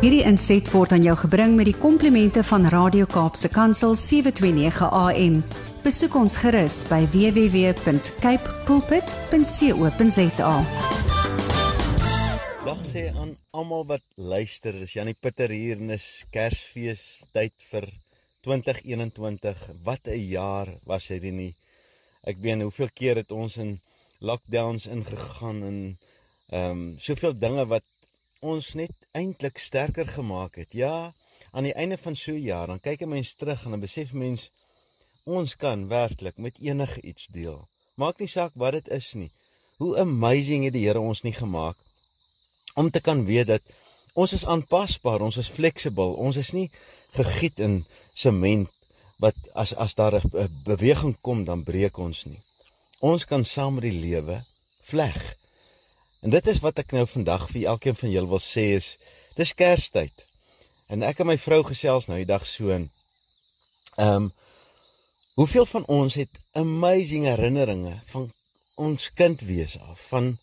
Hierdie inset word aan jou gebring met die komplimente van Radio Kaapse Kansel 729 AM. Besoek ons gerus by www.cape pulpit.co.za. Dag sê aan almal wat luister. Dis Janie Pieter hier in 'n Kersfees tyd vir 2021. Wat 'n jaar was hierdie nie. Ek weet hoeveel keer het ons in lockdowns ingegaan en ehm um, soveel dinge wat ons net eintlik sterker gemaak het. Ja, aan die einde van so 'n jaar, dan kyk 'n mens terug en dan besef mens ons kan werklik met enige iets deel. Maak nie saak wat dit is nie. Hoe amazing het die Here ons nie gemaak om te kan weet dat ons is aanpasbaar, ons is flexible, ons is nie gegiet in sement wat as as daar 'n beweging kom dan breek ons nie. Ons kan saam met die lewe vleg. En dit is wat ek nou vandag vir elkeen van julle wil sê is dis Kerstyd. En ek en my vrou gesels nou die dag so en ehm um, hoeveel van ons het amazing herinneringe van ons kind wees af van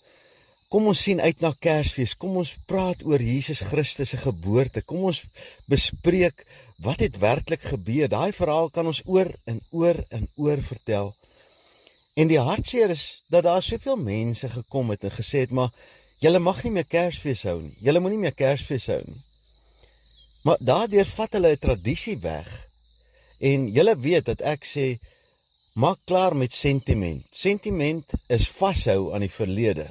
kom ons sien uit na Kersfees kom ons praat oor Jesus Christus se geboorte kom ons bespreek wat het werklik gebeur daai verhaal kan ons oor en oor en oor vertel En die hartseer is dat daar soveel mense gekom het en gesê het maar julle mag nie meer Kersfees hou nie. Julle moenie meer Kersfees hou nie. Maar daardeur vat hulle 'n tradisie weg. En julle weet dat ek sê maak klaar met sentiment. Sentiment is vashou aan die verlede.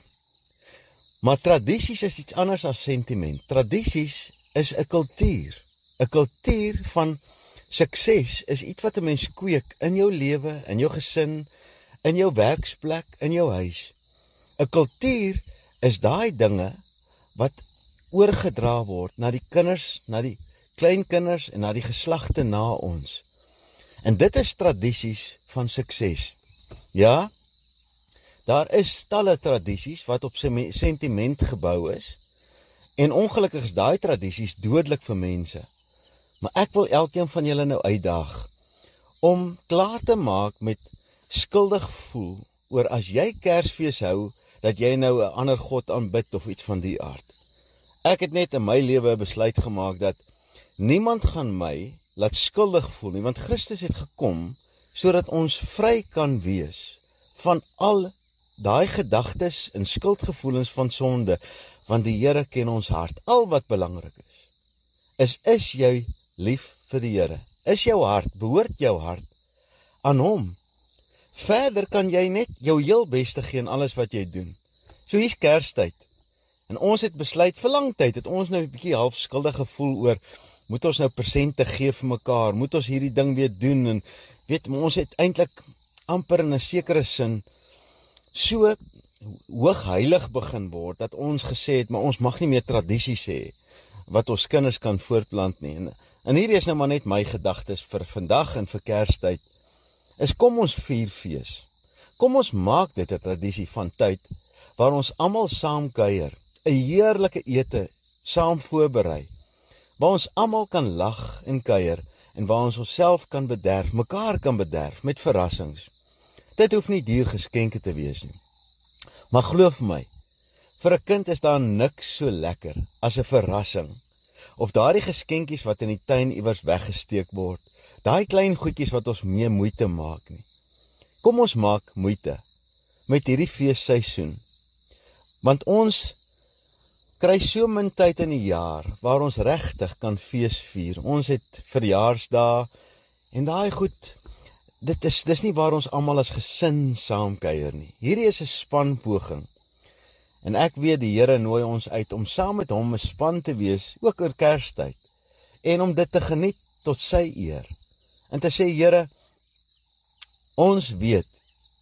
Maar tradisies is iets anders as sentiment. Tradisies is 'n kultuur. 'n Kultuur van sukses is iets wat 'n mens kweek in jou lewe, in jou gesin, in jou werksplek, in jou huis. 'n Kultuur is daai dinge wat oorgedra word na die kinders, na die kleinkinders en na die geslagte na ons. En dit is tradisies van sukses. Ja. Daar is talle tradisies wat op sentiment gebou is. En ongelukkig is daai tradisies dodelik vir mense. Maar ek wil elkeen van julle nou uitdaag om klaar te maak met skuldig voel oor as jy Kersfees hou dat jy nou 'n ander god aanbid of iets van die aard. Ek het net in my lewe besluit gemaak dat niemand gaan my laat skuldig voel nie want Christus het gekom sodat ons vry kan wees van al daai gedagtes en skuldgevoelens van sonde want die Here ken ons hart. Al wat belangrik is is is jy lief vir die Here? Is jou hart behoort jou hart aan hom? Verder kan jy net jou heel beste gee in alles wat jy doen. So hier's Kerstyd. En ons het besluit vir lang tyd het ons nou 'n bietjie half skuldig gevoel oor moet ons nou persente gee vir mekaar? Moet ons hierdie ding weer doen en weet ons het eintlik amper in 'n sekere sin so hoog heilig begin word dat ons gesê het maar ons mag nie meer tradisies hê wat ons kinders kan voortplant nie. En, en hierdie is nou maar net my gedagtes vir vandag en vir Kerstyd is kom ons vier fees. Kom ons maak dit 'n tradisie van tyd waar ons almal saam kuier, 'n heerlike ete saam voorberei. Waar ons almal kan lag en kuier en waar ons onsself kan bederf, mekaar kan bederf met verrassings. Dit hoef nie duur geskenke te wees nie. Maar glo vir my, vir 'n kind is daar niks so lekker as 'n verrassing of daardie geskenkies wat in die tuin iewers weggesteek word daai klein goedjies wat ons mee moeite maak nie. Kom ons maak moeite met hierdie feesseisoen. Want ons kry so min tyd in die jaar waar ons regtig kan fees vier. Ons het verjaarsdae en daai goed dit is dis nie waar ons almal as gesin saam kuier nie. Hierdie is 'n spanpoging. En ek weet die Here nooi ons uit om saam met hom 'n span te wees ook oor Kerstyd en om dit te geniet tot sy eer en te sê Here ons weet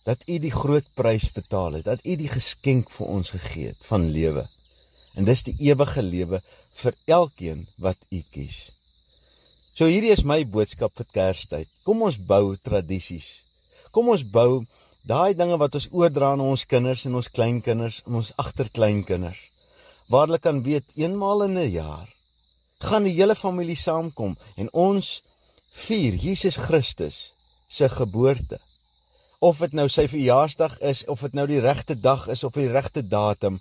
dat U die groot prys betaal het, dat U die geskenk vir ons gegee het van lewe. En dis die ewige lewe vir elkeen wat U kies. So hierdie is my boodskap vir Kerstyd. Kom ons bou tradisies. Kom ons bou daai dinge wat ons oordra aan ons kinders en ons kleinkinders en ons agterkleinkinders. Waar hulle kan weet eenmaal in 'n jaar gaan die hele familie saamkom en ons vier Jesus Christus se geboorte. Of dit nou sy verjaarsdag is of dit nou die regte dag is of die regte datum,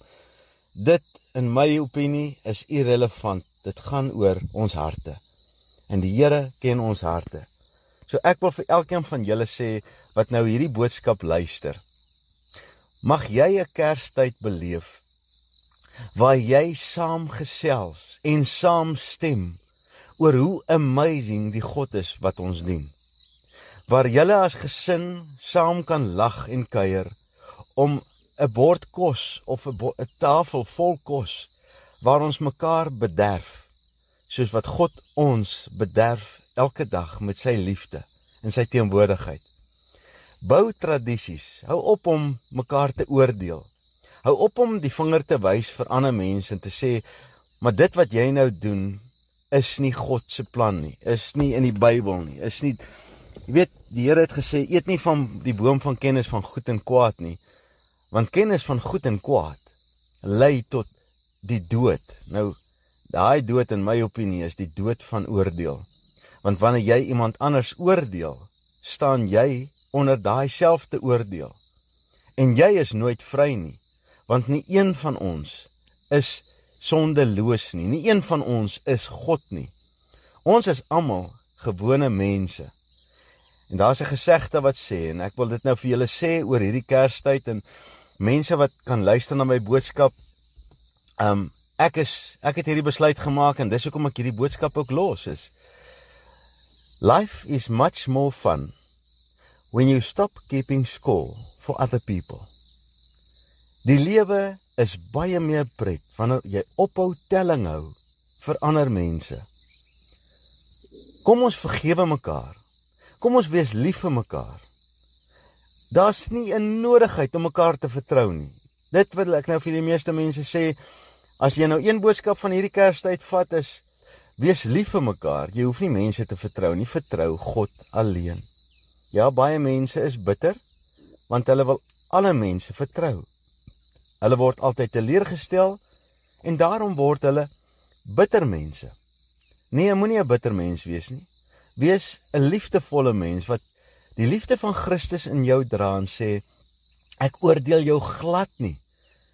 dit in my opinie is irrelevant. Dit gaan oor ons harte. En die Here ken ons harte. So ek wil vir elkeen van julle sê wat nou hierdie boodskap luister. Mag jy 'n Kerstyd beleef waar jy saam gesels en saam stem oor hoe amazing die God is wat ons dien. Waar julle as gesin saam kan lag en kuier om 'n bord kos of 'n tafel vol kos waar ons mekaar bederf soos wat God ons bederf elke dag met sy liefde en sy teenwoordigheid. Bou tradisies. Hou op om mekaar te oordeel. Hou op om die vinger te wys vir ander mense en te sê maar dit wat jy nou doen is nie God se plan nie. Is nie in die Bybel nie. Is nie Jy weet, die Here het gesê eet nie van die boom van kennis van goed en kwaad nie. Want kennis van goed en kwaad lei tot die dood. Nou daai dood in my opinie is die dood van oordeel. Want wanneer jy iemand anders oordeel, staan jy onder daai selfde oordeel. En jy is nooit vry nie, want nie een van ons is sondeloos nie. Nie een van ons is God nie. Ons is almal gewone mense. En daar's 'n gesegde wat sê en ek wil dit nou vir julle sê oor hierdie Kerstyd en mense wat kan luister na my boodskap. Um ek is ek het hierdie besluit gemaak en dis hoekom ek hierdie boodskap ook los is. Life is much more fun when you stop keeping score for other people. Die lewe is baie meer pret wanneer jy ophou telling hou vir ander mense. Kom ons vergewe mekaar. Kom ons wees lief vir mekaar. Daar's nie 'n nodigheid om mekaar te vertrou nie. Dit wil ek nou vir die meeste mense sê, as jy nou een boodskap van hierdie Kerstyd vat is wees lief vir mekaar. Jy hoef nie mense te vertrou nie, vertrou God alleen. Ja, baie mense is bitter want hulle wil alle mense vertrou. Hulle word altyd teleurgestel en daarom word hulle bitter mense. Nee, moenie 'n bitter mens wees nie. Wees 'n liefdevolle mens wat die liefde van Christus in jou dra en sê ek oordeel jou glad nie.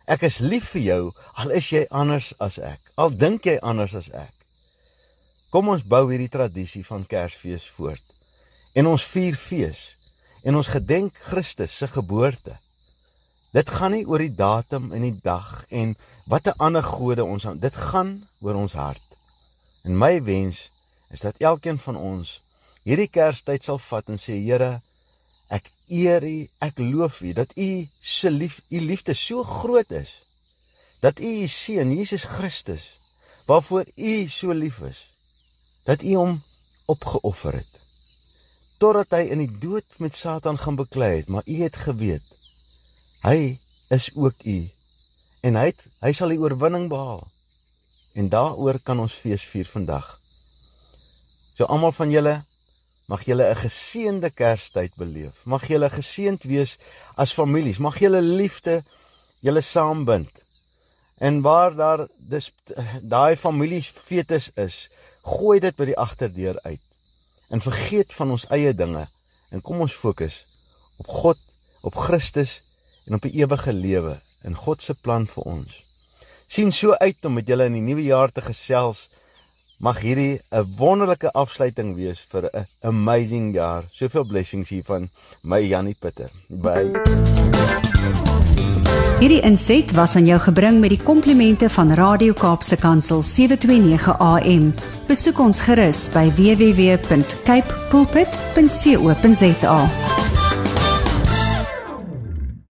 Ek is lief vir jou al is jy anders as ek. Al dink jy anders as ek. Kom ons bou hierdie tradisie van Kersfees voort. En ons vier fees en ons gedenk Christus se geboorte. Dit gaan nie oor die datum en die dag en watter ander gode ons aan. Dit gaan oor ons hart. En my wens is dat elkeen van ons hierdie Kerstyd sal vat en sê Here, ek eer U, ek loof U dat U se lief, U liefde so groot is. Dat U U seun Jesus Christus waarvoor U so lief is, dat U hom opgeoffer het. Totdat hy in die dood met Satan gaan beklei het, maar U het geweet Hy is ook u en hy het, hy sal die oorwinning behaal. En daaroor kan ons fees vier vandag. So almal van julle mag julle 'n geseënde Kerstyd beleef. Mag julle geseënd wees as families. Mag julle liefde julle saambind. En waar daar dis daai familiefetes is, gooi dit by die agterdeur uit. En vergeet van ons eie dinge en kom ons fokus op God, op Christus en op 'n ewige lewe in God se plan vir ons. sien so uit om met julle in die nuwe jaar te gesels. Mag hierdie 'n wonderlike afsluiting wees vir 'n amazing jaar. Soveel blessings hier van my Janie Pieter. Bye. Hierdie inset was aan jou gebring met die komplimente van Radio Kaapse Kansel 729 AM. Besoek ons gerus by www.cape pulpit.co.za.